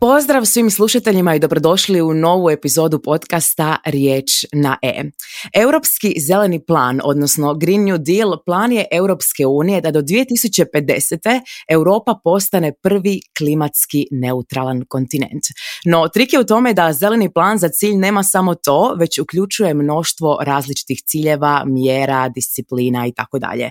Pozdrav svim slušateljima i dobrodošli u novu epizodu podcasta Riječ na E. Europski zeleni plan, odnosno Green New Deal, plan je Europske unije da do 2050. Europa postane prvi klimatski neutralan kontinent. No, trik je u tome da zeleni plan za cilj nema samo to, već uključuje mnoštvo različitih ciljeva, mjera, disciplina i tako dalje.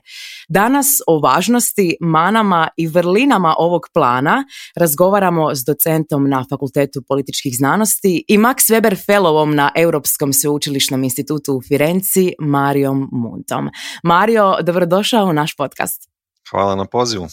Danas o važnosti, manama i vrlinama ovog plana razgovaramo s docentom na Fakultetu političkih znanosti i Max Weber fellowom na Europskom sveučilišnom institutu u Firenci, Marijom Muntom. Mario, dobrodošao u naš podcast. Hvala na pozivu.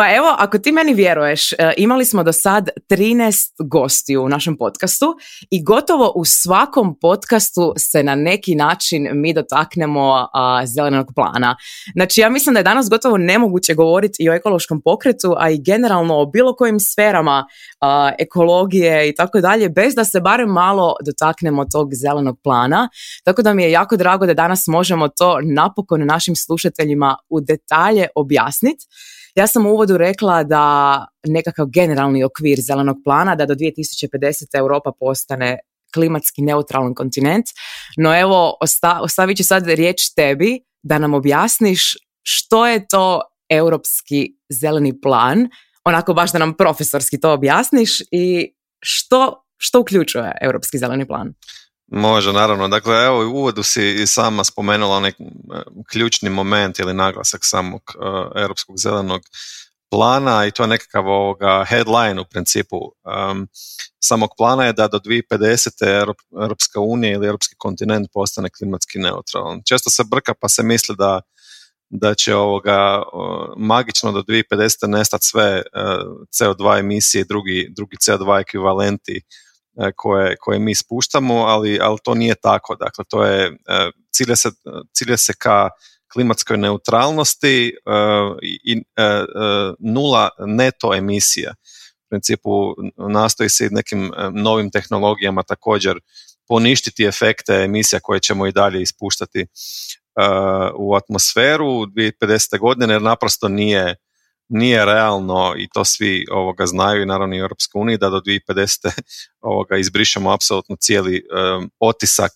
Pa evo, ako ti meni vjeruješ, e, imali smo do sad 13 gostiju u našem podcastu i gotovo u svakom podcastu se na neki način mi dotaknemo zelenog plana. Znači, ja mislim da je danas gotovo nemoguće govoriti i o ekološkom pokretu, a i generalno o bilo kojim sferama ekologije i tako dalje, bez da se barem malo dotaknemo tog zelenog plana. Tako da mi je jako drago da danas možemo to napokon našim slušateljima u detalje objasniti. Ja sam u uvodu rekla da nekakav generalni okvir zelenog plana da do 2050. Europa postane klimatski neutralan kontinent, no evo osta, ostavit ću sad riječ tebi da nam objasniš što je to europski zeleni plan, onako baš da nam profesorski to objasniš i što, što uključuje europski zeleni plan? Može, naravno. Dakle, evo u uvodu si i sama spomenula onaj e, ključni moment ili naglasak samog e, europskog zelenog plana i to je nekakav ovoga headline u principu um, samog plana je da do 2050. Europska unija ili Europski kontinent postane klimatski neutralan. Često se brka pa se misli da da će ovoga magično do 2050. nestati sve e, CO2 emisije i drugi, drugi CO2 ekvivalenti E, koje, koje mi spuštamo, ali, ali to nije tako. Dakle, to je, e, cilje se, cilje se ka klimatskoj neutralnosti e, i nula neto emisija. U principu nastoji se i nekim novim tehnologijama također poništiti efekte emisija koje ćemo i dalje ispuštati u atmosferu 2050. godine jer naprosto nije nije realno i to svi ovoga znaju i naravno i u unija da do 2050. ovoga izbrišemo apsolutno cijeli otisak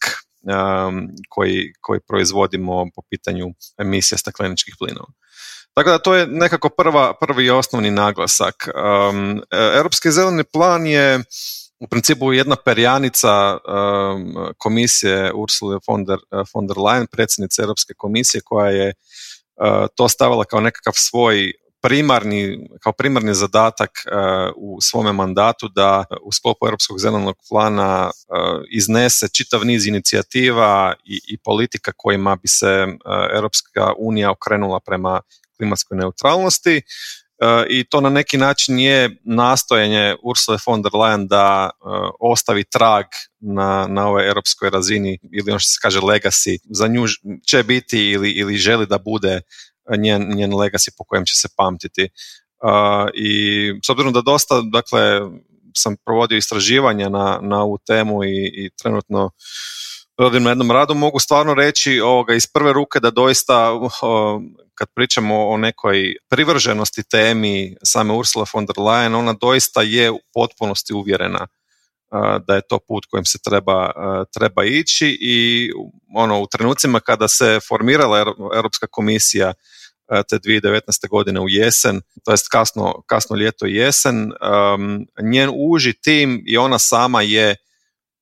koji, koji proizvodimo po pitanju emisija stakleničkih plinova. Tako da to je nekako prva, prvi i osnovni naglasak. Europski zeleni plan je u principu jedna perjanica komisije Ursula von der, von der Leyen, predsjednice Europske komisije koja je eh, to stavila kao nekakav svoj primarni, kao primarni zadatak e, u svome mandatu da u sklopu Europskog zelenog plana e, iznese čitav niz inicijativa i, i politika kojima bi se e, Europska unija okrenula prema klimatskoj neutralnosti i to na neki način je nastojanje Ursula von der Leyen da ostavi trag na, na ovoj europskoj razini ili ono što se kaže legacy za nju će biti ili, ili želi da bude njen, njen legacy po kojem će se pamtiti. Uh, I s obzirom da dosta, dakle, sam provodio istraživanja na, na ovu temu i, i trenutno radim na jednom radu, mogu stvarno reći ovoga, iz prve ruke da doista kad pričamo o nekoj privrženosti temi same Ursula von der Leyen, ona doista je u potpunosti uvjerena da je to put kojim se treba, treba ići i ono u trenucima kada se formirala Europska komisija te 2019. godine u jesen, to jest kasno, kasno ljeto i jesen. njen uži tim i ona sama je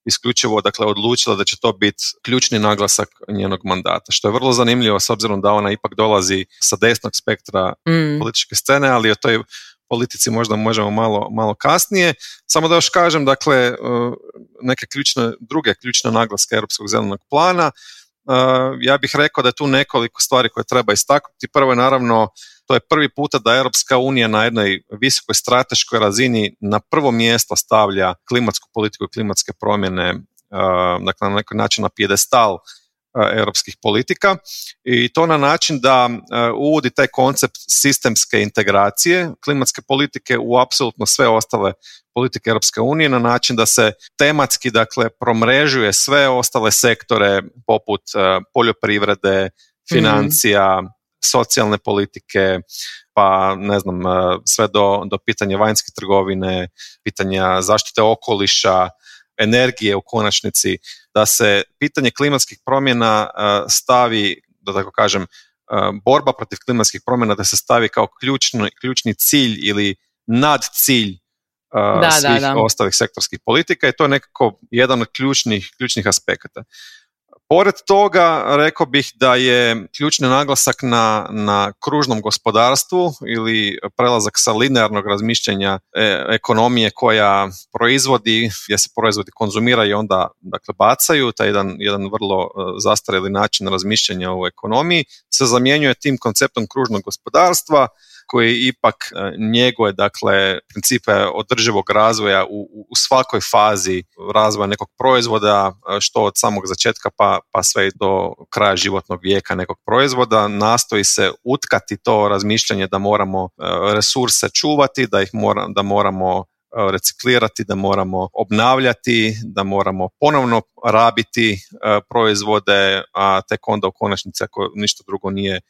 isključivo dakle, odlučila da će to biti ključni naglasak njenog mandata, što je vrlo zanimljivo s obzirom da ona ipak dolazi sa desnog spektra mm. političke scene, ali o toj politici možda možemo malo, malo kasnije. Samo da još kažem, dakle, e, neke ključne, druge ključne naglaske Europskog zelenog plana, Eh, ja bih rekao da je tu nekoliko stvari koje treba istaknuti. Prvo je naravno, to je prvi puta da Europska unija na jednoj visokoj strateškoj razini na prvo mjesto stavlja klimatsku politiku i klimatske promjene, eh, dakle na neki način na pjedestal E, europskih politika i to na način da e, uvodi taj koncept sistemske integracije klimatske politike u apsolutno sve ostale politike Europske unije na način da se tematski dakle promrežuje sve ostale sektore poput e, poljoprivrede, mhm. financija, socijalne politike, pa ne znam sve do, do pitanja vanjske trgovine, pitanja zaštite okoliša, energije u konačnici, da se pitanje klimatskih promjena e, stavi, da tako kažem, e, borba protiv klimatskih promjena da se stavi kao ključni, ključni cilj ili nadcilj e, svih ostalih sektorskih politika i to je nekako jedan od ključnih, ključnih aspekata. Pored toga, rekao bih da je ključni naglasak na, na kružnom gospodarstvu ili prelazak sa linearnog razmišljanja e, ekonomije koja proizvodi, gdje se proizvodi konzumiraju i onda dakle, bacaju, taj jedan, jedan vrlo e, zastareli način razmišljanja u ekonomiji, se zamjenjuje tim konceptom kružnog gospodarstva koji ipak e, njeguje dakle principe održivog razvoja u, u svakoj fazi razvoja nekog proizvoda što od samog začetka pa pa sve do kraja životnog vijeka nekog proizvoda. Nastoji se utkati to razmišljanje da moramo e, resurse čuvati, da ih da moramo e, reciklirati, da moramo obnavljati, da moramo ponovno rabiti e, proizvode, a tek onda u konačnici ako ništa drugo nije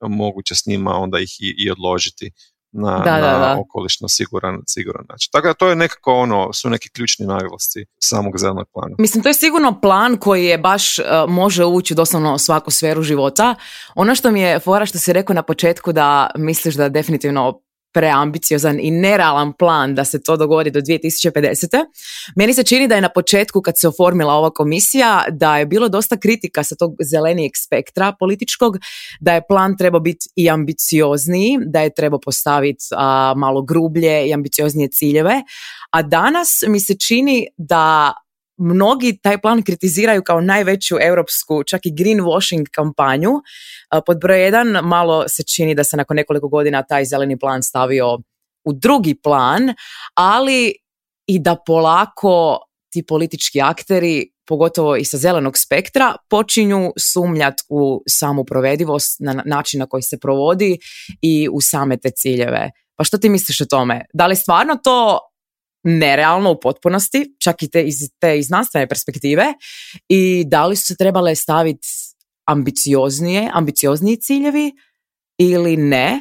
moguće s njima, onda ih i odložiti na, da, na okolišno siguran, siguran način. Tako da to je nekako ono, su neki ključni naglasci samog zelenog plana. Mislim, to je sigurno plan koji je baš e, može ući doslovno svaku sferu života. Ono što mi je fora što si rekao na početku da misliš da definitivno preambiciozan i nerealan plan da se to dogodi do 2050. Meni se čini da je na početku kad se oformila ova komisija da je bilo dosta kritika sa tog zelenijeg spektra političkog, da je plan trebao biti i ambiciozniji, da je trebao postaviti malo grublje i ambicioznije ciljeve, a danas mi se čini da mnogi taj plan kritiziraju kao najveću europsku, čak i greenwashing kampanju. E, pod broj jedan malo se čini da se nakon nekoliko godina taj zeleni plan stavio u drugi plan, ali i da polako ti politički akteri, pogotovo i sa zelenog spektra, počinju sumnjat u samu provedivost, na način na koji se provodi i u same te ciljeve. Pa što ti misliš o tome? Da li stvarno to nerealno u potpunosti, čak i te iz, te iz perspektive i da li su se trebale staviti ambicioznije, ambiciozniji ciljevi ili ne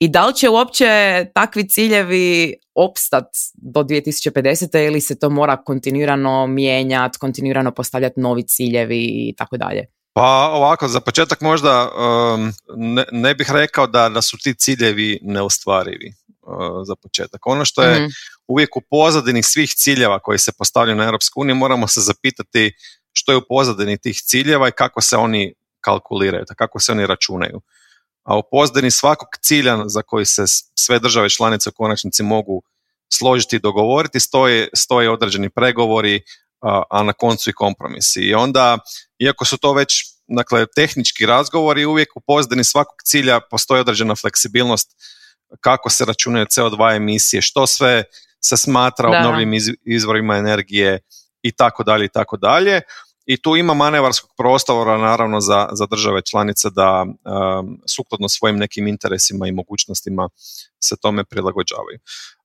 i da li će uopće takvi ciljevi opstat do 2050. ili se to mora kontinuirano mijenjati, kontinuirano postavljati novi ciljevi i tako dalje? Pa ovako, za početak možda um, ne, bih rekao da, da su ti ciljevi neostvarivi za početak. Ono što je mhm. uvijek u pozadini svih ciljeva koji se postavljaju na Europsku uniju, moramo se zapitati što je u pozadini tih ciljeva i kako se oni kalkuliraju, kako se oni računaju. A u pozadini svakog cilja za koji se sve države članice u konačnici mogu složiti i dogovoriti stoje, stoje određeni pregovori, a, a na koncu i kompromisi. I onda, iako su to već dakle, tehnički razgovori, uvijek u pozadini svakog cilja postoji određena fleksibilnost kako se računaju CO2 emisije, što sve se smatra obnovljivim izvorima energije i tako dalje i tako dalje. I tu ima manevarskog prostora naravno za, za države članice da um, sukladno svojim nekim interesima i mogućnostima se tome prilagođavaju.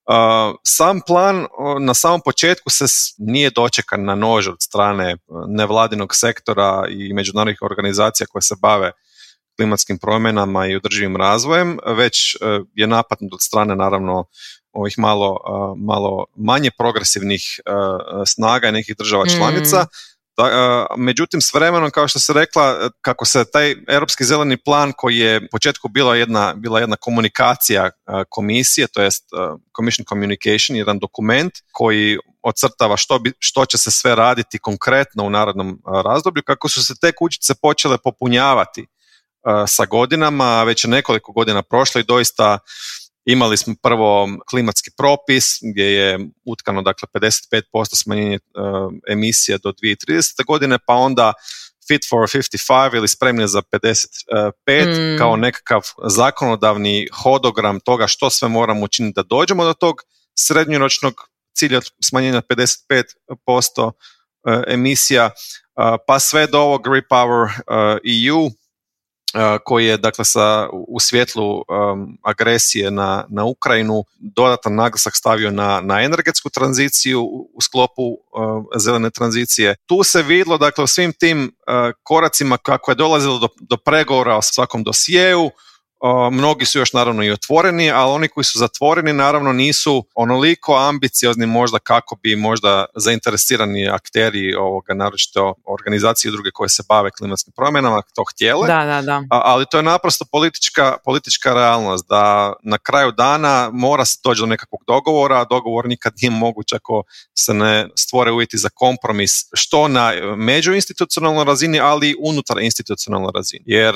Uh, sam plan na samom početku se nije dočekan na nož od strane uh, nevladinog sektora i međunarodnih organizacija koje se bave klimatskim promjenama i održivim razvojem, već e, je napadnut od strane naravno ovih malo, e, malo manje progresivnih e, snaga i nekih država hmm. članica. međutim, s vremenom, kao što se rekla, kako se taj Europski zeleni plan koji je u početku bila jedna, bila jedna komunikacija komisije, to jest Commission Communication, jedan dokument koji ocrtava što, bi, što će se sve raditi konkretno u narodnom razdoblju, kako su se te kućice počele popunjavati E, sa godinama, već je nekoliko godina prošlo i doista imali smo prvo klimatski propis gdje je utkano dakle 55% smanjenje e, emisije do 2030. godine, pa onda Fit for 55 ili spremni za 55 mm. kao nekakav zakonodavni hodogram toga što sve moramo učiniti da dođemo do tog srednjoročnog cilja smanjenja 55% e, emisija, pa sve do ovog Repower EU E, koji je dakle sa, u svjetlu e, agresije na, na Ukrajinu dodatan naglasak stavio na, na energetsku tranziciju u sklopu e, zelene tranzicije. Tu se vidlo dakle u svim tim koracima kako je dolazilo do, do pregovora o svakom dosjeu, Mnogi su još naravno i otvoreni, ali oni koji su zatvoreni naravno nisu onoliko ambiciozni možda kako bi možda zainteresirani akteri ovoga, naročito organizacije i druge koje se bave klimatskim promjenama, to htjele. Da, da, da. Ali to je naprosto politička, politička realnost, da na kraju dana mora se doći do nekakvog dogovora, dogovor nikad nije moguć ako se ne stvore uvjeti za kompromis, što na međuinstitucionalnoj razini, ali i unutar institucionalnoj razini. Jer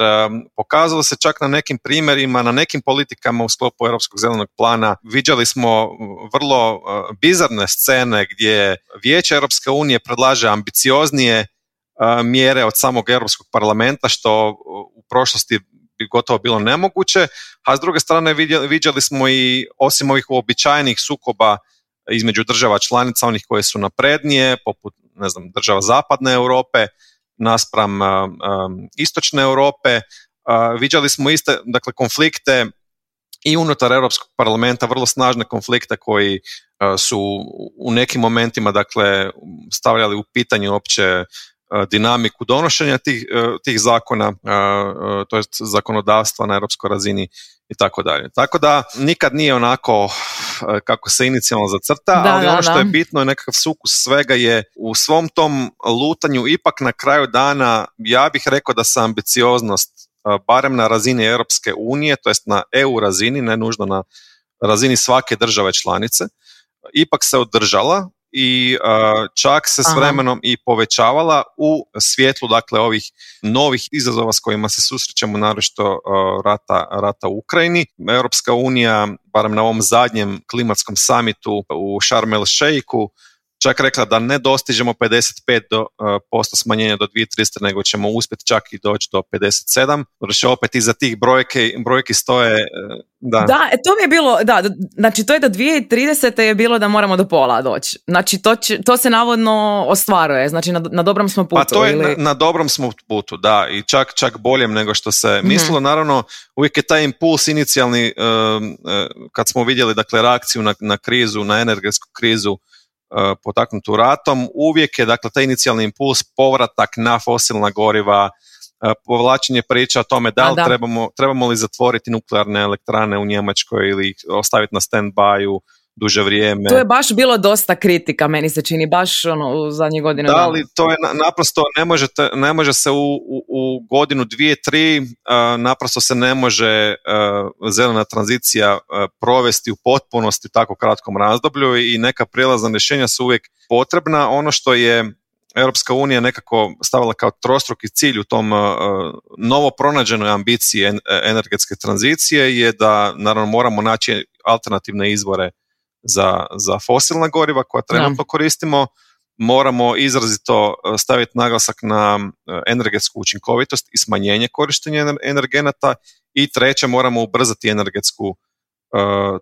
pokazalo se čak na nekim primjerima primjerima, na nekim politikama u sklopu Europskog zelenog plana viđali smo uh, vrlo uh, bizarne scene gdje Vijeće Europske unije predlaže ambicioznije uh, mjere od samog Europskog parlamenta, što u prošlosti bi gotovo bilo nemoguće, a s druge strane viđali smo i osim ovih uobičajenih sukoba između država članica, onih koje su naprednije, poput ne znam, država zapadne Europe, naspram um, istočne Europe, viđali smo iste dakle, konflikte i unutar Europskog parlamenta vrlo snažne konflikte koji su u nekim momentima dakle stavljali u pitanje opće dinamiku donošenja tih, tih zakona, to jest zakonodavstva na europskoj razini i tako dalje. Tako da nikad nije onako kako se inicijalno zacrta, ali ono što je bitno je nekakav sukus svega je u svom tom lutanju ipak na kraju dana ja bih rekao da se ambicioznost Eh, barem na razini Europske unije, to jest na EU razini, ne nužno na razini svake države članice, ipak se održala i eh, čak se s vremenom i povećavala u svjetlu dakle ovih novih izazova s kojima se susrećemo naročito eh, rata, rata u Ukrajini. Europska unija, barem na ovom zadnjem klimatskom samitu u Sharm el Sheiku, čak rekla da ne dostižemo 55% do, e, posto smanjenja do 2030, nego ćemo uspjeti čak i doći do 57. Znači opet iza tih brojke, brojki stoje. E, da. da, e, to mi je bilo, da, znači to je do 2030. je bilo da moramo do pola doći. Znači to, će, to se navodno ostvaruje, znači na, na dobrom smo putu. Pa to je na, dobrom smo putu, da, i čak, čak boljem nego što se mhm. mislilo. Naravno, uvijek je taj impuls inicijalni, kad smo vidjeli dakle reakciju na, na krizu, na energetsku krizu, E, potaknutu ratom, uvijek je dakle taj inicijalni impuls povratak na fosilna goriva, e, povlačenje priča o tome da li Trebamo, trebamo li zatvoriti nuklearne elektrane u Njemačkoj ili ostaviti na stand uh, duže vrijeme. To je baš bilo dosta kritika, meni se čini, baš ono, u zadnjih godina. Da, ali to je naprosto, ne, možete, ne može se u, u, godinu, dvije, tri, uh, naprosto se ne može eh, zelena tranzicija eh, provesti u potpunosti tako kratkom razdoblju i neka prijelazna rješenja su uvijek potrebna. Ono što je Europska unija nekako stavila kao trostruki cilj u tom novo pronađenoj ambiciji energetske tranzicije je da naravno moramo naći alternativne izvore za, za fosilna goriva koja trenutno koristimo, moramo izrazito e, staviti naglasak na e, energetsku učinkovitost i smanjenje korištenja energenata i treće moramo ubrzati energetsku e,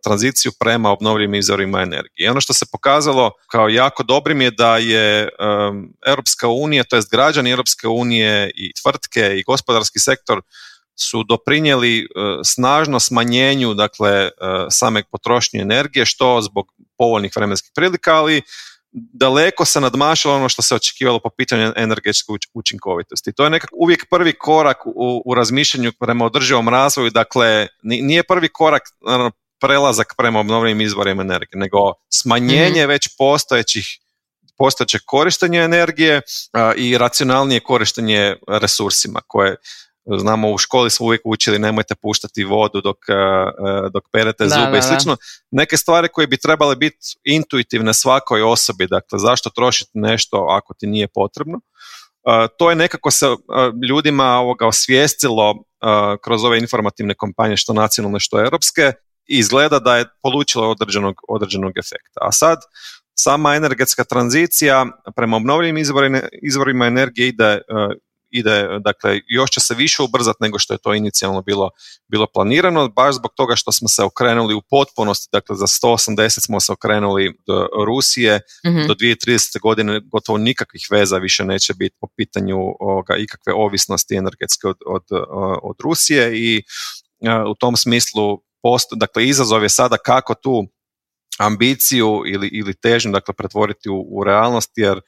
tranziciju prema obnovljivim izvorima energije. I ono što se pokazalo kao jako dobrim je da je um, Europska unija, to jest građani Europske unije i tvrtke i gospodarski sektor su doprinijeli e, snažno smanjenju dakle e, same potrošnje energije što zbog povoljnih vremenskih prilika, ali daleko se nadmašilo ono što se očekivalo po pitanju energetske učinkovitosti. To je nekako uvijek prvi korak u, u razmišljanju prema održivom razvoju, dakle nije prvi korak naravno, prelazak prema obnovljivim izvorima energije, nego smanjenje mhm. već postojećih postojeće korištenje energije i racionalnije korištenje resursima koje znamo u školi smo uvijek učili nemojte puštati vodu dok, e, e, dok perete zube i slično. Neke stvari koje bi trebale biti intuitivne svakoj osobi, dakle zašto trošiti nešto ako ti nije potrebno. E, to je nekako se ljudima ovoga osvijestilo kroz ove informativne kompanije što nacionalne što europske i izgleda da je polučilo određenog, određenog efekta. A sad sama energetska tranzicija prema obnovljivim izvorima energije ide ide, dakle, još će se više ubrzati nego što je to inicijalno bilo, bilo planirano, baš zbog toga što smo se okrenuli u potpunosti, dakle, za 180 smo se okrenuli do Rusije, mm-hmm. do 2030. godine gotovo nikakvih veza više neće biti po pitanju ovoga, ikakve ovisnosti energetske od, od, Rusije i e, u tom smislu post, dakle, izazov je sada kako tu ambiciju ili, ili težnju dakle pretvoriti u, u realnost jer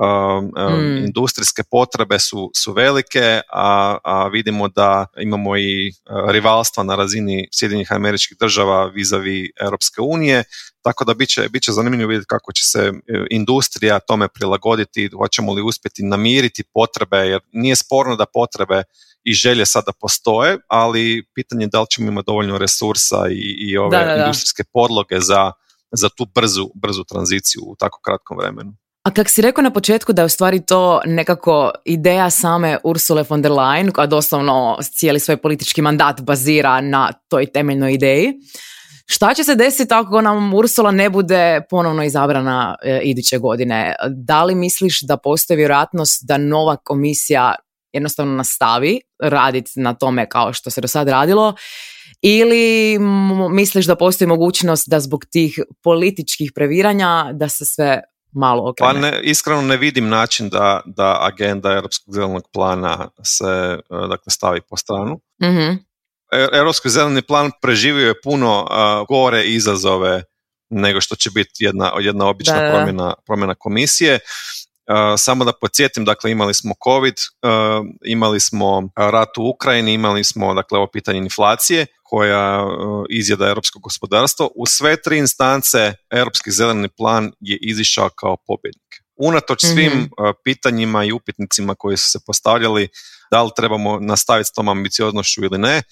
um, um hmm. industrijske potrebe su, su velike, a, a vidimo da imamo i e, rivalstva na razini Sjedinjenih američkih država vizavi Europske unije, tako da bit će, zanimljivo vidjeti kako će se e, industrija tome prilagoditi, hoćemo li uspjeti namiriti potrebe, jer nije sporno da potrebe i želje sada postoje, ali pitanje je da li ćemo imati dovoljno resursa i, i ove industrijske podloge za, za tu brzu, brzu tranziciju u tako kratkom vremenu. A kak si rekao na početku da je u stvari to nekako ideja same Ursule von der Leyen, koja doslovno cijeli svoj politički mandat bazira na toj temeljnoj ideji, Šta će se desiti ako nam Ursula ne bude ponovno izabrana e, iduće godine? Da li misliš da postoji vjerojatnost da nova komisija jednostavno nastavi raditi na tome kao što se do sad radilo ili misliš da postoji mogućnost da zbog tih političkih previranja da se sve malo okrene. Pa ne, iskreno ne vidim način da, da agenda Europskog zelenog plana se e, dakle, stavi po stranu. mm Europski zeleni plan preživio je puno e, gore izazove nego što će biti jedna, jedna obična da, Promjena, promjena komisije. E, samo da podsjetim, dakle imali smo COVID, e, imali smo rat u Ukrajini, imali smo dakle ovo pitanje inflacije koja e, izjeda europsko gospodarstvo. U sve tri instance Europski zeleni plan je izišao kao pobjednik. Unatoč mhm. svim pitanjima i upitnicima koji su se postavljali da li trebamo nastaviti s tom ambicioznošću ili ne,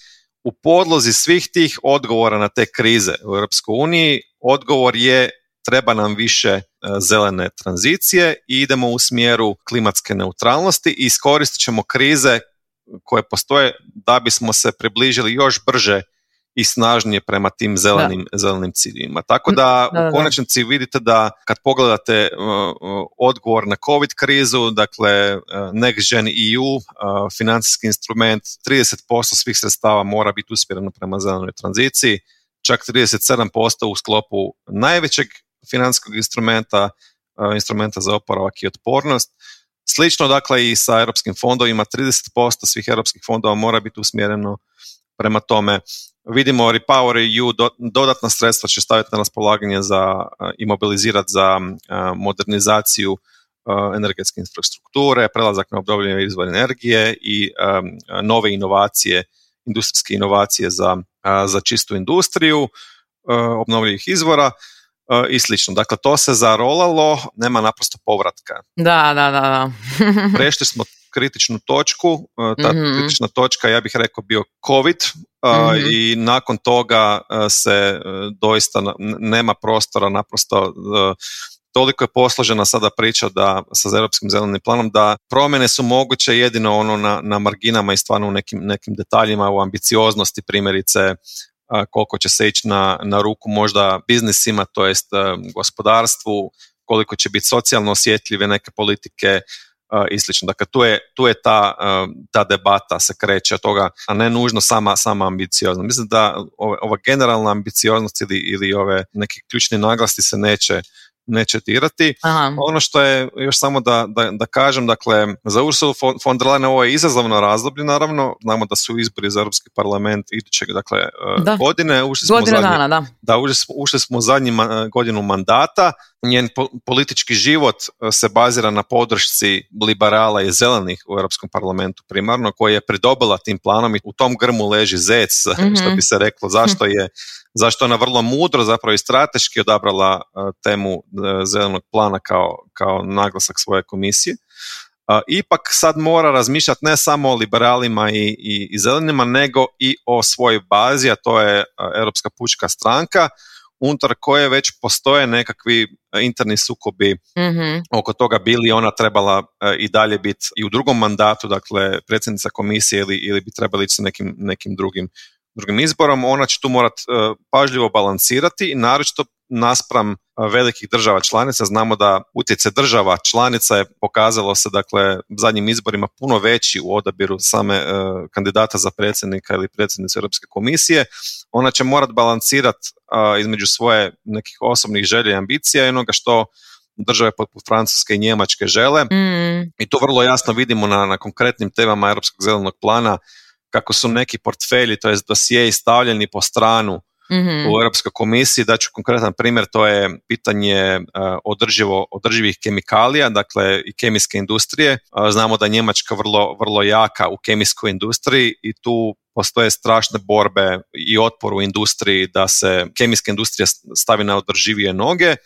u podlozi svih tih odgovora na te krize u Europskoj uniji odgovor je treba nam više e, zelene tranzicije i idemo u smjeru klimatske neutralnosti i iskoristit ćemo krize koje postoje da bismo se približili još brže i snažnije prema tim zelenim, zelenim ciljevima. Tako mm, da, u konačnici vidite da kad pogledate e, e, odgovor na COVID krizu, dakle uh, Next Gen EU, financijski instrument, 30% svih sredstava mora biti usmjereno prema zelenoj tranziciji, čak 37% u sklopu najvećeg financijskog instrumenta, e, instrumenta za oporavak i otpornost. Slično dakle i sa europskim fondovima, 30% svih europskih fondova mora biti usmjereno prema tome. Vidimo Repower EU dodatna sredstva će staviti na raspolaganje za, e, i za e, modernizaciju energetske infrastrukture, prelazak na obnovljive izvore energije i nove inovacije, industrijske inovacije za, za čistu industriju obnovljivih izvora. E, i slično. Dakle, to se zarolalo, nema naprosto povratka. Da, da, da. da. Prešli smo kritičnu točku, e, ta mhm. kritična točka, ja bih rekao, bio COVID e, mhm. i nakon toga se doista nema prostora naprosto toliko je posložena sada priča da sa europskim zelenim planom da promjene su moguće jedino ono na, na marginama i stvarno u nekim, nekim detaljima u ambicioznosti primjerice koliko će se ići na, na ruku možda biznisima, to jest e, gospodarstvu, koliko će biti socijalno osjetljive neke politike e, i slično. Dakle, tu je, je ta, e, ta, debata se kreće od toga, a ne nužno sama, sama ambicioznost. Mislim da ova generalna ambicioznost ili, ili ove neke ključne naglasti se neće neće četirati. Ono što je, još samo da, da, da kažem, dakle, za Ursula von der Leyen ovo je izazovno razdoblje, naravno, znamo da su izbori za Europski parlament idućeg, dakle, e, godine, ušli smo, zadnji, da. ušli smo, u zadnji e, godinu mandata, njen politički život e, se bazira na podršci liberala i zelenih u Europskom parlamentu primarno, koji je pridobila tim planom i u tom grmu leži zec, što bi mhm. se reklo, zašto je zašto ona vrlo mudro zapravo i strateški odabrala temu E, zelenog plana kao, kao naglasak svoje komisije. E, ipak sad mora razmišljati ne samo o liberalima i, i, zelenima, nego i o svojoj bazi, a to je e, Europska pučka stranka, unutar koje već postoje nekakvi interni sukobi mm oko toga bili, ona trebala i dalje biti i u drugom mandatu, dakle predsjednica komisije ili, ili bi trebali ići sa nekim, nekim drugim drugim izborom, ona će tu morat pažljivo balansirati, i naročito naspram velikih država članica. Znamo da utjecaj država članica je pokazalo se dakle zadnjim izborima puno veći u odabiru same e, kandidata za predsjednika ili predsjednice Europske komisije. Ona će morat' balancirati između svoje nekih osobnih želja i ambicija i onoga što države poput Francuske i Njemačke žele. Mm. I to vrlo jasno vidimo na, na konkretnim temama Europskog zelenog plana kako su neki portfelji, to jest dosije stavljeni po stranu Mhm. u Europskoj komisiji. ću konkretan primjer, to je pitanje e, održivo, održivih kemikalija, dakle i kemijske industrije. E, znamo da je Njemačka vrlo, vrlo jaka u kemijskoj industriji i tu postoje strašne borbe i otpor u industriji da se kemijska industrija stavi na održivije noge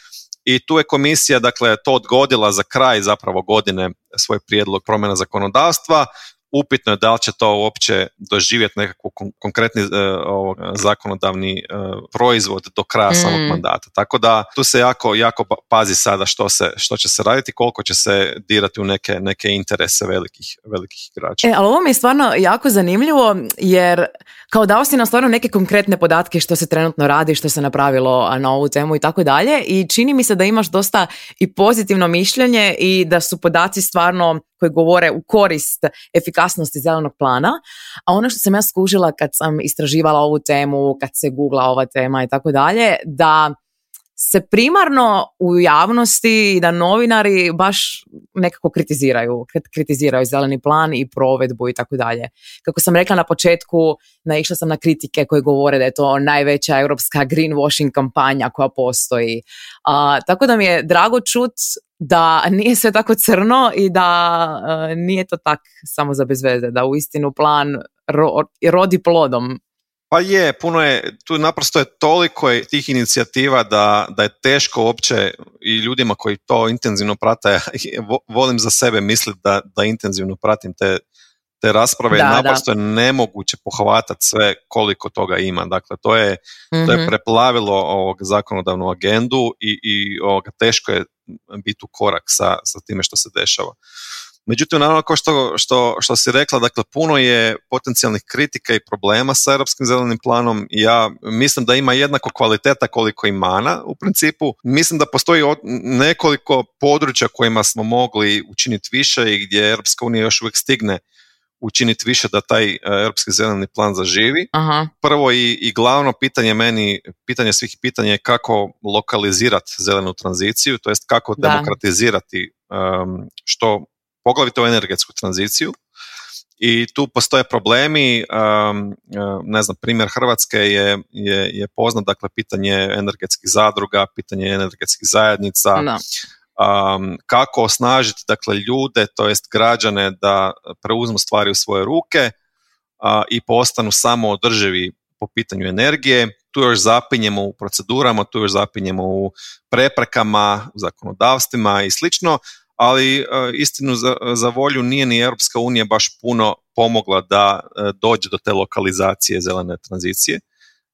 i tu je komisija dakle to odgodila za kraj zapravo godine svoj prijedlog promjena zakonodavstva upitno je da li će to uopće doživjeti nekakvu konkretni e, zakonodavni e, proizvod do kraja mm. samog mandata. Tako da tu se jako, jako pa-, pazi sada što, se, što će se raditi, koliko će se dirati u neke, neke interese velikih, velikih igrača. E, ali ovo mi je stvarno jako zanimljivo jer kao dao si nam stvarno neke konkretne podatke što se trenutno radi, što se napravilo na ovu temu i tako dalje i čini mi se da imaš dosta i pozitivno mišljenje i da su podaci stvarno koji govore u korist efikasnosti zelenog plana, a ono što sam ja skužila kad sam istraživala ovu temu, kad se gugla ova tema i tako dalje, da se primarno u javnosti i da novinari baš nekako kritiziraju, kritiziraju zeleni plan i provedbu i tako dalje. Kako sam rekla na početku, naišla sam na kritike koje govore da je to najveća europska greenwashing kampanja koja postoji. A, tako da mi je drago čut da nije sve tako crno i da e, nije to tak samo za bezveze, da u istinu plan ro- rodi plodom. Pa je, puno je, tu naprosto je toliko je tih inicijativa da, da je teško uopće i ljudima koji to intenzivno prate, volim za sebe misliti da, da intenzivno pratim te, te rasprave, da, naprosto je nemoguće pohvatati sve koliko toga ima. Dakle, to je, to je mhm. preplavilo ovog zakonodavnu agendu i, i ovoga, teško je biti u korak sa, sa time što se dešava. Međutim, naravno, kao što, što, što si rekla, dakle, puno je potencijalnih kritika i problema sa Europskim zelenim planom. Ja mislim da ima jednako kvaliteta koliko i mana u principu. Mislim da postoji nekoliko područja kojima smo mogli učiniti više i gdje Europska unija još uvijek stigne učiniti više da taj e, europski zeleni plan zaživi. Aha. Prvo i, i glavno pitanje meni, pitanje svih pitanja je kako lokalizirati zelenu tranziciju, to jest kako demokratizirati što poglavito energetsku tranziciju. I tu postoje problemi, ne znam, primjer Hrvatske je, je, je poznat, dakle, pitanje energetskih zadruga, pitanje energetskih zajednica, um, kako osnažiti dakle ljude, to jest građane da preuzmu stvari u svoje ruke i postanu samo po pitanju energije. Tu još zapinjemo u procedurama, tu još zapinjemo u preprekama, u zakonodavstvima i slično, ali e, istinu za, za volju nije ni Europska unija baš puno pomogla da e, dođe do te lokalizacije zelene tranzicije.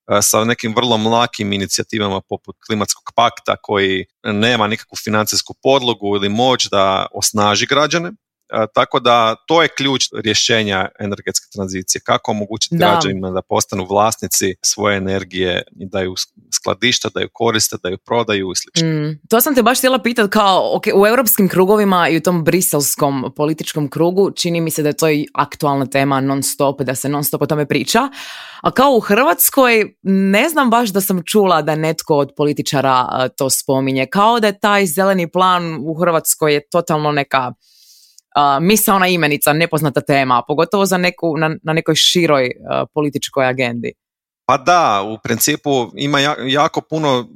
E, sa nekim vrlo mlakim inicijativama poput klimatskog pakta koji nema nikakvu financijsku podlogu ili moć da osnaži građane E, tako da to je ključ rješenja energetske tranzicije. Kako omogućiti da. građanima da postanu vlasnici svoje energije i da ju skladišta, da ju koriste, da ju prodaju i sl. Mm. to sam te baš htjela pitati kao u europskim krugovima i u tom briselskom političkom krugu čini mi se da je to i aktualna tema non stop, da se non stop o tome priča. A kao u Hrvatskoj ne znam baš da sam čula da netko od političara e, to spominje. Kao da je taj zeleni plan u Hrvatskoj je totalno neka ona imenica, nepoznata tema, pogotovo za neku, na, nekoj široj e, političkoj agendi. Pa da, u principu ima jako puno e,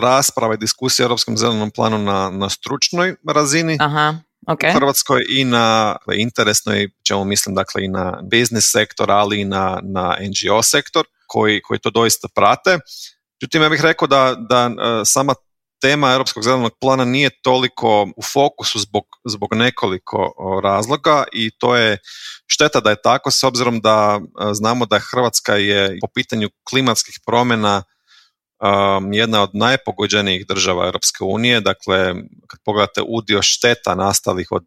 rasprava i diskusija o Europskom zelenom planu na, na stručnoj razini. Aha. u Hrvatskoj i na interesnoj, čemu mislim dakle i na biznis sektor, ali i na, na NGO sektor koji, koji to doista prate. Međutim, ja bih rekao da, da e, sama tema Europskog zelenog plana nije toliko u fokusu zbog, zbog nekoliko razloga i to je šteta da je tako s obzirom da e, znamo da Hrvatska je po pitanju klimatskih promjena e, jedna od najpogođenijih država Europske unije, dakle kad pogledate udio šteta nastalih od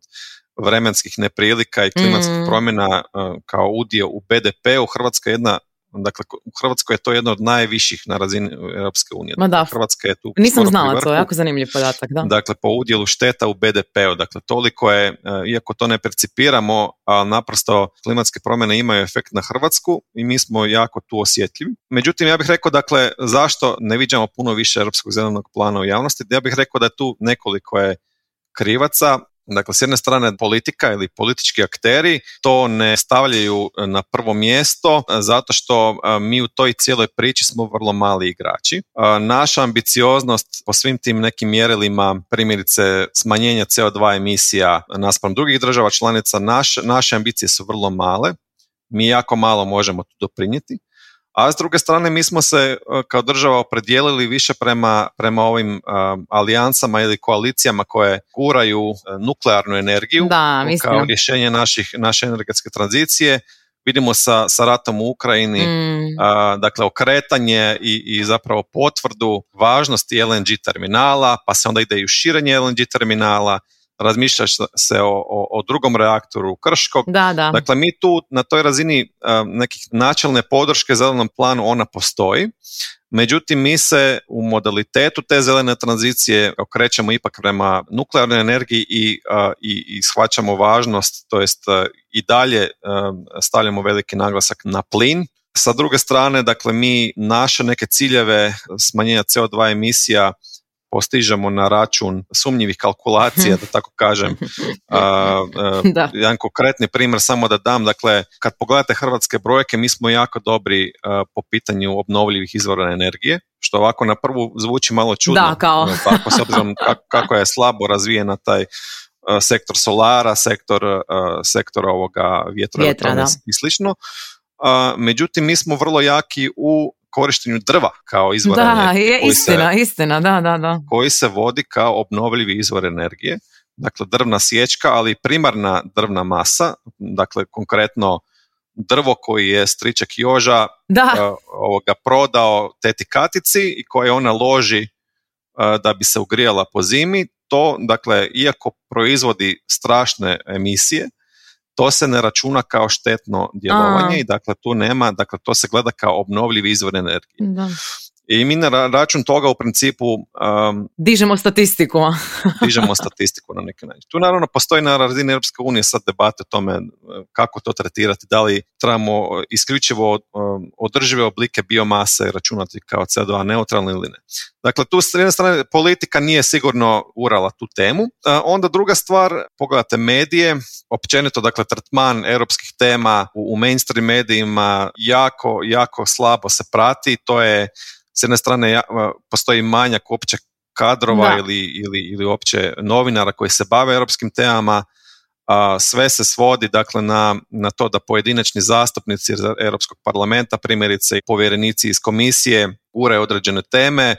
vremenskih neprilika i klimatskih mm. promjena e, kao udio u BDP-u, Hrvatska je jedna Dakle, u Hrvatskoj je to jedno od najviših na razini Europske unije. Ma da. Dakle, Hrvatska je tu Nisam znala to, jako zanimljiv podatak, da. Dakle, po udjelu šteta u BDP-u, dakle, toliko je, eh, iako to ne percipiramo, a naprosto klimatske promjene imaju efekt na Hrvatsku i mi smo jako tu osjetljivi. Međutim, ja bih rekao, dakle, zašto ne viđamo puno više Europskog zelenog plana u javnosti? Ja bih rekao da je tu nekoliko je krivaca. Dakle, s jedne strane politika ili politički akteri to ne stavljaju na prvo mjesto e, zato što e, mi u toj cijeloj priči smo vrlo mali igrači. E, naša ambicioznost po svim tim nekim mjerilima, primjerice smanjenja CO2 emisija naspram drugih država članica, naš, naše ambicije su vrlo male. Mi jako malo možemo tu doprinijeti a s druge strane mi smo se e, kao država opredijelili više prema, prema ovim e, alijansama ili koalicijama koje guraju e, nuklearnu energiju kao rješenje naših, naše energetske tranzicije. Vidimo sa, ratom u Ukrajini, mm. dakle okretanje i, i zapravo potvrdu važnosti LNG terminala, pa se onda ide i u širenje LNG terminala razmišlja se o, o, o drugom reaktoru Krškog. Da, da. Dakle, mi tu na toj razini e, nekih načelne podrške zelenom planu ona postoji. Međutim, mi se u modalitetu te zelene tranzicije okrećemo ipak prema nuklearnoj energiji i, e, i, i shvaćamo važnost, to jest i dalje e, stavljamo veliki naglasak na plin. Sa druge strane, dakle, mi naše neke ciljeve smanjenja CO2 emisija postižemo na račun sumnjivih kalkulacija, da tako kažem. E, jedan konkretni primjer samo da dam, dakle, kad pogledate hrvatske brojke, mi smo jako dobri e, po pitanju obnovljivih izvora energije, što ovako na prvu zvuči malo čudno. Da, kao. Pa, pa s obzirom kako je slabo razvijena taj e, sektor solara, sektor, sektor ovoga vjetra, vjetra i slično. Međutim, mi smo vrlo jaki u korištenju drva kao izvora da, energije. istina, istina, da, da, da. Koji se vodi kao obnovljivi izvor energije. Dakle, drvna sječka, ali primarna drvna masa, dakle, konkretno drvo koji je striček Joža da. E, ovoga, prodao teti Katici i koje ona loži e, da bi se ugrijala po zimi, to, dakle, iako proizvodi strašne emisije, to se ne računa kao štetno djelovanje i dakle tu nema, dakle to se gleda kao obnovljivi izvor energije. I mi na račun toga u principu... Um, dižemo statistiku. dižemo statistiku na neki način. Tu naravno postoji na razini Europske unije sad debate o tome uh, kako to tretirati, da li trebamo uh, isključivo um, održive oblike biomase računati kao CO2 neutralne ili ne. Dakle, tu s jedne strane politika nije sigurno urala tu temu. Onda druga stvar, pogledate medije, općenito, dakle, tretman europskih tema u mainstream medijima jako, jako slabo se prati. To je s jedne strane postoji manjak opće kadrova ili, ili, ili opće novinara koji se bave europskim temama, a, sve se svodi dakle na, na to da pojedinačni zastupnici Europskog parlamenta, primjerice i povjerenici iz komisije, ure određene teme,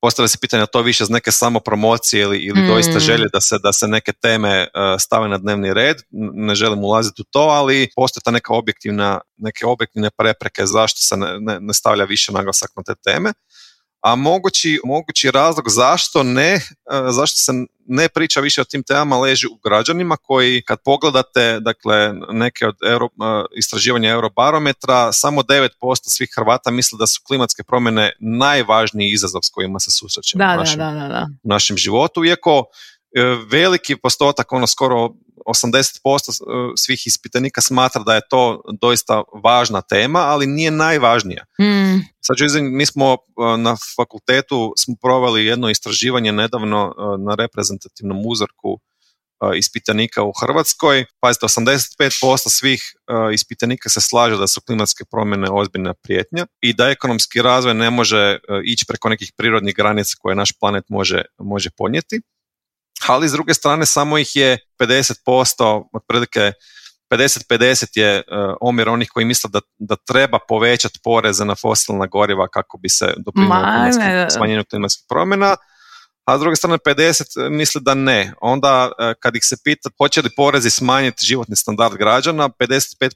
postavlja se pitanje to više za neke samopromocije ili, ili doista hmm. želje da se, da se neke teme e, stave na dnevni red, ne želim ulaziti u to, ali postoje ta neka objektivna, neke objektivne prepreke zašto se ne, ne stavlja više naglasak na te teme a mogući, mogući razlog zašto ne, e, zašto se ne priča više o tim temama leži u građanima koji kad pogledate dakle neke od e, istraživanja Eurobarometra, samo 9% svih Hrvata misle da su klimatske promjene najvažniji izazov s kojima se susrećemo u našem životu, iako e, veliki postotak, ono skoro 80% e, svih ispitanika smatra da je to doista važna tema, ali nije najvažnija. Mm. Sad ću mi smo e, na fakultetu smo proveli jedno istraživanje nedavno e, na reprezentativnom uzorku ispitanika u Hrvatskoj. Pazite, 85% svih ispitanika se slaže da su klimatske promjene ozbiljna prijetnja i da ekonomski razvoj ne može ići preko nekih prirodnih granica koje naš planet može, može podnijeti ali s druge strane samo ih je 50% otprilike 50-50 je e, omjer onih koji misle da, da treba povećati poreze na fosilna goriva kako bi se doprinjelo smanjenju klimatskih promjena, a s druge strane 50 misle da ne. Onda e, kad ih se pita hoće li porezi smanjiti životni standard građana, 55% e,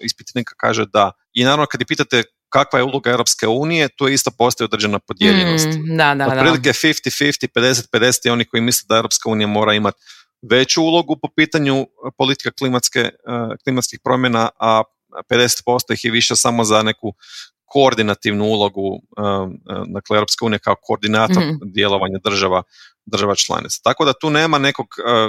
ispitanika kaže da. I naravno kad ih pitate kakva je uloga Europske unije, tu je isto postoji određena podijeljenost. Mm, da, 50-50, 50-50 je oni koji misle da Europska unija mora imati veću ulogu po pitanju e, politika klimatske, e, klimatskih promjena, a 50% ih je više samo za neku koordinativnu ulogu, e, dakle europske unije kao koordinator mhm. djelovanja država država članica. Tako da tu nema nekog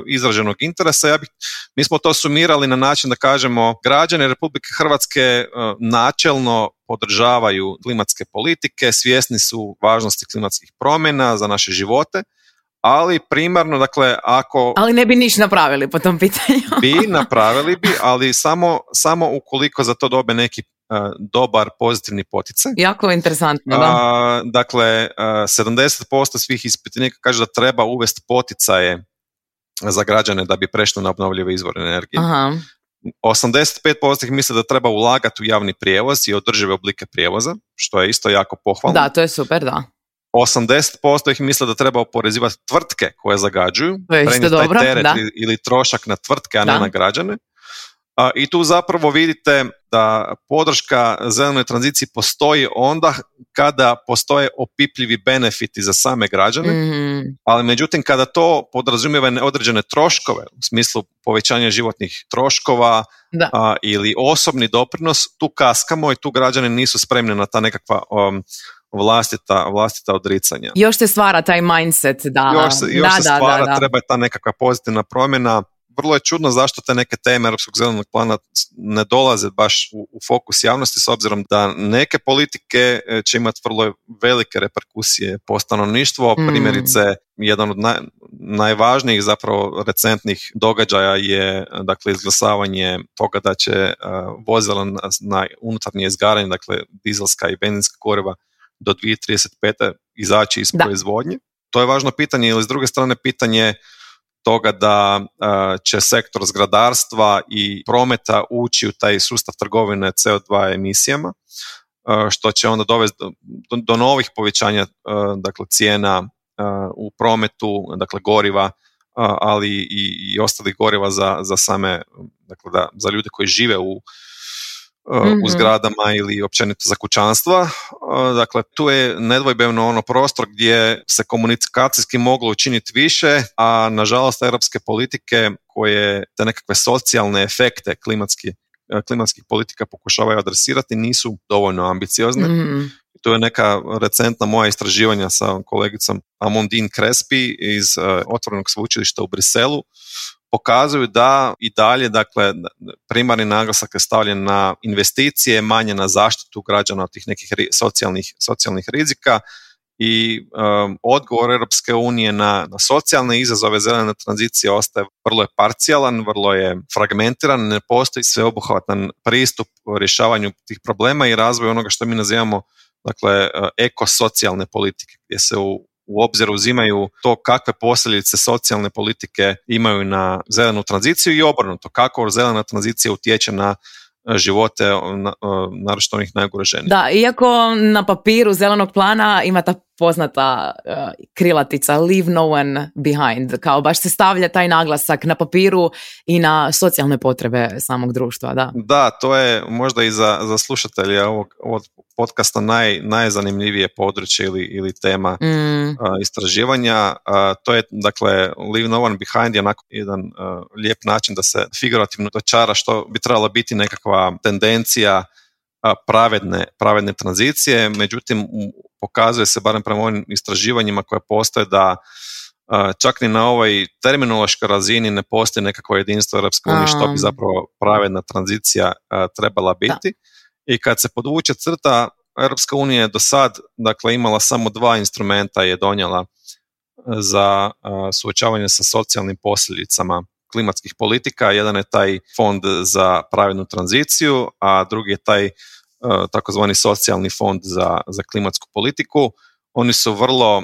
izraženog interesa. Ja bih, mi smo to sumirali na način da kažemo građani Republike Hrvatske načelno podržavaju klimatske politike, svjesni su važnosti klimatskih promjena za naše živote, ali primarno, dakle, ako... Ali ne bi niš napravili po tom pitanju. bi, napravili bi, ali samo, samo ukoliko za to dobe neki e, dobar pozitivni poticaj. Jako interesantno, da. dakle, uh, e, 70% svih ispitanika kaže da treba uvesti poticaje za građane da bi prešli na obnovljive izvore energije. Aha. 85% misle da treba ulagati u javni prijevoz i održive oblike prijevoza, što je isto jako pohvalno. Da, to je super, da. 80% ih misle da treba oporezivati tvrtke koje zagađuju, dobro, taj teret da. ili trošak na tvrtke, a ne na građane. I tu zapravo vidite da podrška zelenoj tranziciji postoji onda kada postoje opipljivi benefiti za same građane, mhm. ali međutim kada to podrazumijeva određene troškove, u smislu povećanja životnih troškova A, ili osobni doprinos, tu kaskamo i tu građani nisu spremni na ta nekakva um, vlastita, vlastita odricanja. Još se stvara taj mindset, da. Još se, još stvara, da, treba je ta nekakva pozitivna promjena vrlo je čudno zašto te neke teme Europskog zelenog plana ne dolaze baš u, fokus javnosti s obzirom da neke politike e, će imati vrlo velike reperkusije po stanovništvo. Hmm. Primjerice, jedan od naj, najvažnijih zapravo recentnih događaja je dakle izglasavanje toga da će uh, vozila na, unutarnje izgaranje, dakle dizelska i benzinska goriva do 2035. izaći iz proizvodnje. To je važno pitanje ili s druge strane pitanje toga da e, će sektor zgradarstva i prometa ući u taj sustav trgovine CO2 emisijama, e, što će onda dovesti do, novih povećanja e, dakle, cijena u prometu, dakle goriva, ali i, i ostalih goriva za, za same, dakle da, za ljude koji žive u mm u mhm. zgradama ili općenito za kućanstva. E, dakle, tu je nedvojbeno ono prostor gdje se komunikacijski moglo učiniti više, a nažalost europske politike koje te nekakve socijalne efekte klimatski, e, klimatskih politika pokušavaju adresirati nisu dovoljno ambiciozne. mm To je neka recentna moja istraživanja sa kolegicom Amondin Crespi iz Otvorenog sveučilišta u Briselu pokazuju da i dalje dakle primarni naglasak je stavljen na investicije, manje na zaštitu građana od tih nekih socijalnih, socijalnih rizika i um, odgovor Europske unije na, na socijalne izazove zelene tranzicije ostaje vrlo je parcijalan, vrlo je fragmentiran, ne postoji sveobuhvatan pristup rješavanju tih problema i razvoju onoga što mi nazivamo dakle uh, ekosocijalne politike gdje se u u obzir uzimaju to kakve posljedice socijalne politike imaju na zelenu tranziciju i obrnuto, kako zelena tranzicija utječe na e, živote e, naročito onih najugroženijih. Da, iako na papiru zelenog plana ima poznata e, krilatica leave no one behind, kao baš se stavlja taj naglasak na papiru i na socijalne potrebe samog društva, da. Da, to je možda i za, za slušatelja ovog, ovog podcasta naj, najzanimljivije područje ili, ili tema mm. istraživanja. to je, dakle, leave no one behind je onako jedan e, lijep način da se figurativno dočara što bi trebala biti nekakva tendencija pravedne, pravedne tranzicije, međutim u, pokazuje se, barem prema ovim istraživanjima koje postoje, da e, čak ni na ovoj terminološkoj razini ne postoji nekakvo jedinstvo Europske unije što bi zapravo pravedna tranzicija e, trebala biti. I kad se podvuče crta, Europska unija je do sad dakle, imala samo dva instrumenta je donijela e, za suočavanje sa socijalnim posljedicama klimatskih politika. Jedan je taj fond za pravednu tranziciju, a drugi je taj E, takozvani socijalni fond za, za klimatsku politiku. Oni su vrlo e,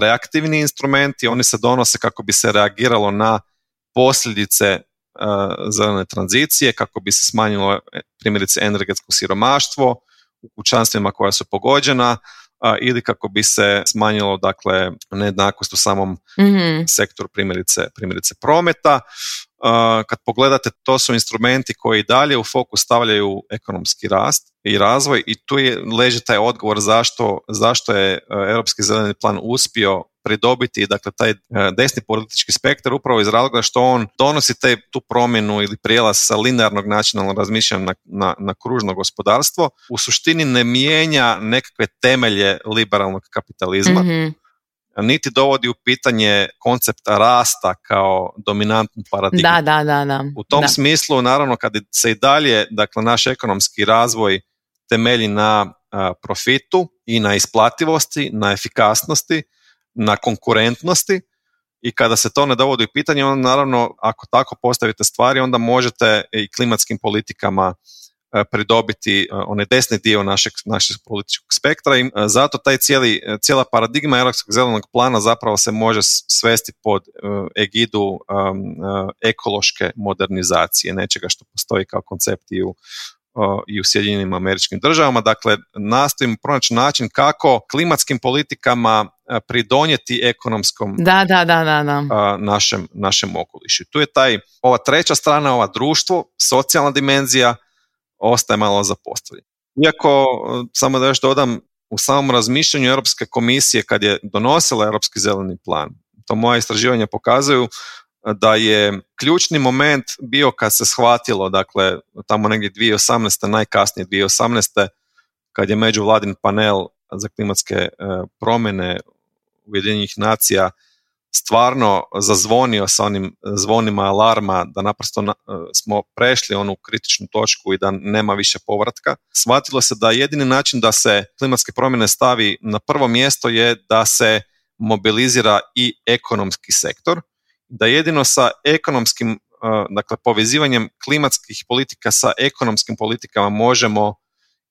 reaktivni instrumenti, oni se donose kako bi se reagiralo na posljedice e, zelene tranzicije, kako bi se smanjilo primjerice energetsko siromaštvo u kućanstvima koja su pogođena ili kako bi se smanjilo dakle nejednakost u samom mm sektoru primjerice, primjerice prometa kad pogledate, to su instrumenti koji dalje u fokus stavljaju ekonomski rast i razvoj i tu je, leži taj odgovor zašto, zašto je e, Europski zeleni plan uspio pridobiti dakle, taj e, desni politički spektar upravo iz razloga što on donosi te, tu promjenu ili prijelaz sa linearnog nacionalnog razmišljanja na, na, kružno gospodarstvo, u suštini ne mijenja nekakve temelje liberalnog kapitalizma, mhm niti dovodi u pitanje koncept rasta kao dominantnu paradigmu. Da, da, da, da. U tom smislu, naravno, kad se i dalje, dakle, naš ekonomski razvoj temelji na profitu i na isplativosti, na efikasnosti, na konkurentnosti i kada se to ne dovodi u pitanje, onda naravno, ako tako postavite stvari, onda možete i klimatskim politikama E, pridobiti e, onaj desni dio našeg, našeg političkog spektra i e, zato taj cijeli, cijela paradigma europskog zelenog plana zapravo se može svesti pod egidu ekološke modernizacije, nečega što postoji kao koncept i u i u Sjedinjenim američkim državama. Dakle, nastojimo pronaći način kako klimatskim politikama pridonijeti ekonomskom da, da, da, da, Našem, našem okolišu. Tu je taj, ova treća strana, ova društvo, socijalna dimenzija, ostaje malo za Iako, e, samo da još dodam, u samom razmišljanju Europske komisije kad je donosila Europski zeleni plan, to moja istraživanja pokazuju da je ključni moment bio kad se shvatilo, dakle tamo negdje 2018. najkasnije 2018. kad je međuvladin panel za klimatske e, promjene Ujedinjenih nacija stvarno zazvonio sa onim zvonima alarma da naprosto e, smo prešli onu kritičnu točku i da nema više povratka. Shvatilo se da jedini način da se klimatske promjene stavi na prvo mjesto je da se mobilizira i ekonomski sektor, da jedino sa ekonomskim, e, dakle povezivanjem klimatskih politika sa ekonomskim politikama možemo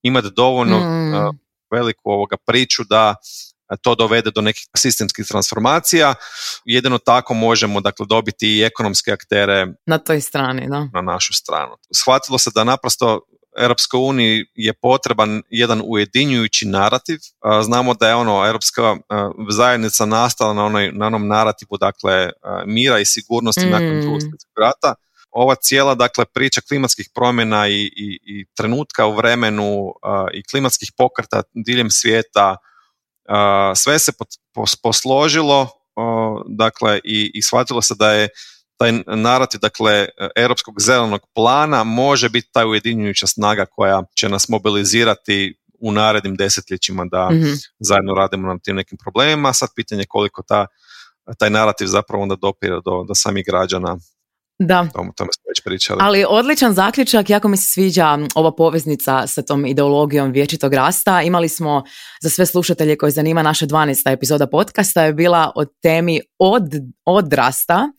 imati dovoljno mm. e, veliku ovoga priču da to dovede do nekih sistemskih transformacija. Jedino tako možemo dakle, dobiti i ekonomske aktere na toj strani, na našu stranu. Shvatilo se da naprosto Europska uniji je potreban jedan ujedinjujući narativ. Znamo da je ono Europska zajednica nastala na, onoj, na onom narativu dakle, mira i sigurnosti mm. nakon drugog rata. Ova cijela dakle, priča klimatskih promjena i, i, i trenutka u vremenu i klimatskih pokreta diljem svijeta sve se posložilo dakle i, i shvatilo se da je taj narativ dakle europskog zelenog plana može biti ta ujedinjujuća snaga koja će nas mobilizirati u narednim desetljećima da mhm. zajedno radimo na tim nekim problemima sad pitanje koliko ta taj narativ zapravo onda dopira do, do samih građana da. već Ali odličan zaključak, jako mi se sviđa ova poveznica sa tom ideologijom vječitog rasta. Imali smo za sve slušatelje koji zanima naša 12. epizoda podcasta je bila o temi od, odrasta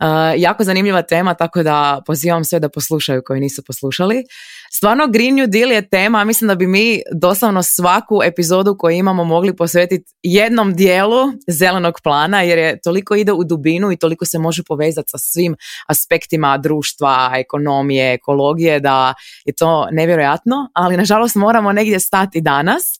E, jako zanimljiva tema, tako da pozivam sve da poslušaju koji nisu poslušali. Stvarno Green New Deal je tema, mislim da bi mi doslovno svaku epizodu koju imamo mogli posvetiti jednom dijelu zelenog plana, jer je toliko ide u dubinu i toliko se može povezati sa svim aspektima društva, ekonomije, ekologije, da je to nevjerojatno, ali nažalost moramo negdje stati danas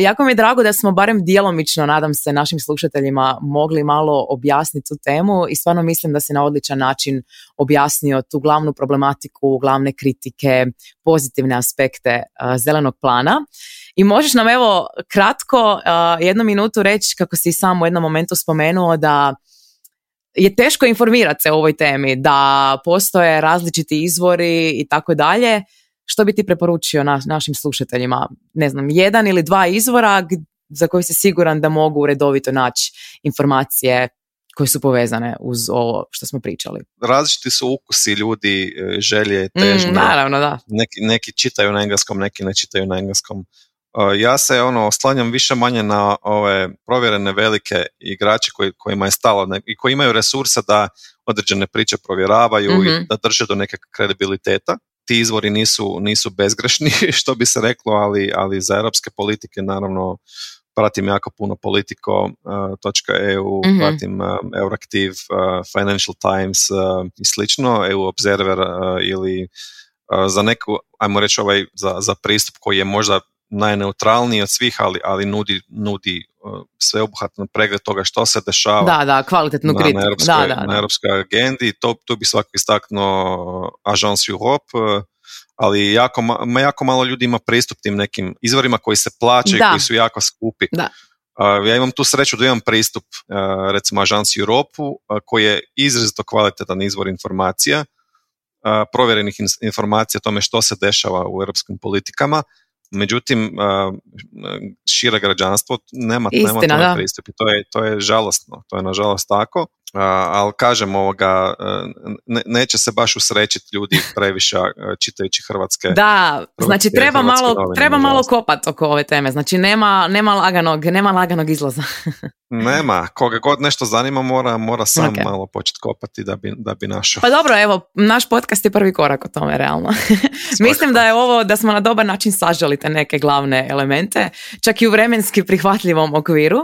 jako mi je drago da smo barem djelomično, nadam se, našim slušateljima mogli malo objasniti tu temu i stvarno mislim da se na odličan način objasnio tu glavnu problematiku, glavne kritike, pozitivne aspekte zelenog plana. I možeš nam evo kratko jednu minutu reći kako si sam u jednom momentu spomenuo da je teško informirati se o ovoj temi, da postoje različiti izvori i tako dalje. Što bi ti preporučio na, našim slušateljima? Ne znam, jedan ili dva izvora za koji si siguran da mogu redovito naći informacije koje su povezane uz ovo što smo pričali. Različiti su ukusi ljudi, e, želje, mm, težnje. naravno, da. Neki, neki čitaju na engleskom, neki ne čitaju na engleskom. E, ja se ono oslanjam više manje na ove provjerene velike igrače koji, kojima je stalo i koji imaju resursa da određene priče provjeravaju i mhm. da drže do nekakvog kredibiliteta ti izvori nisu, nisu bezgrešni, što bi se reklo, ali, ali za europske politike naravno pratim jako puno politiko.eu, uh, mm-hmm. pratim um, uh, Financial Times uh, i slično, EU Observer uh, ili za neku, ajmo reći ovaj, za, za pristup koji je možda najneutralniji od svih, ali, ali nudi, nudi sveobuhvatan pregled toga što se dešava da, da, kvalitetno na, europskoj, da, da, agendi. To, tu bi svakako istaknuo uh, Agence Europe, uh, ali jako, malo ljudi ima pristup tim nekim izvorima koji se plaćaju i koji su jako skupi. Da. Uh, ja imam tu sreću da imam pristup recimo Agence Europu koji je izrazito kvalitetan izvor informacija, provjerenih informacija o tome što se dešava u europskim politikama međutim šira građanstvo nema, Istina, nema pristup i to je, to je žalostno, to je nažalost tako ali kažem ovoga, e, ne, neće se baš usrećiti ljudi previše čitajući hrvatske. Da, znači treba malo, novine, treba malo kopat oko ove teme, znači nema, nema, laganog, nema laganog izlaza. nema, koga god nešto zanima mora, mora sam malo početi kopati da bi, da bi našao. Pa dobro, evo, naš podcast je prvi korak o tome, realno. Mislim da je ovo, da smo na dobar način sažali te neke glavne elemente, čak i u vremenski prihvatljivom okviru.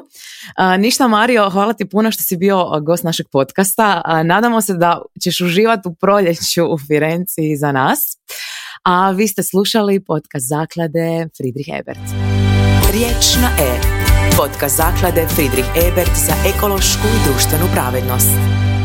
ništa Mario, hvala ti puno što si bio e, gost našeg podcasta. Nadamo se da ćeš uživati u proljeću u firenci za nas. A vi ste slušali podcast zaklade Friedrich Ebert. Riječ na E. Podcast zaklade Friedrich Ebert za ekološku i društvenu pravednost.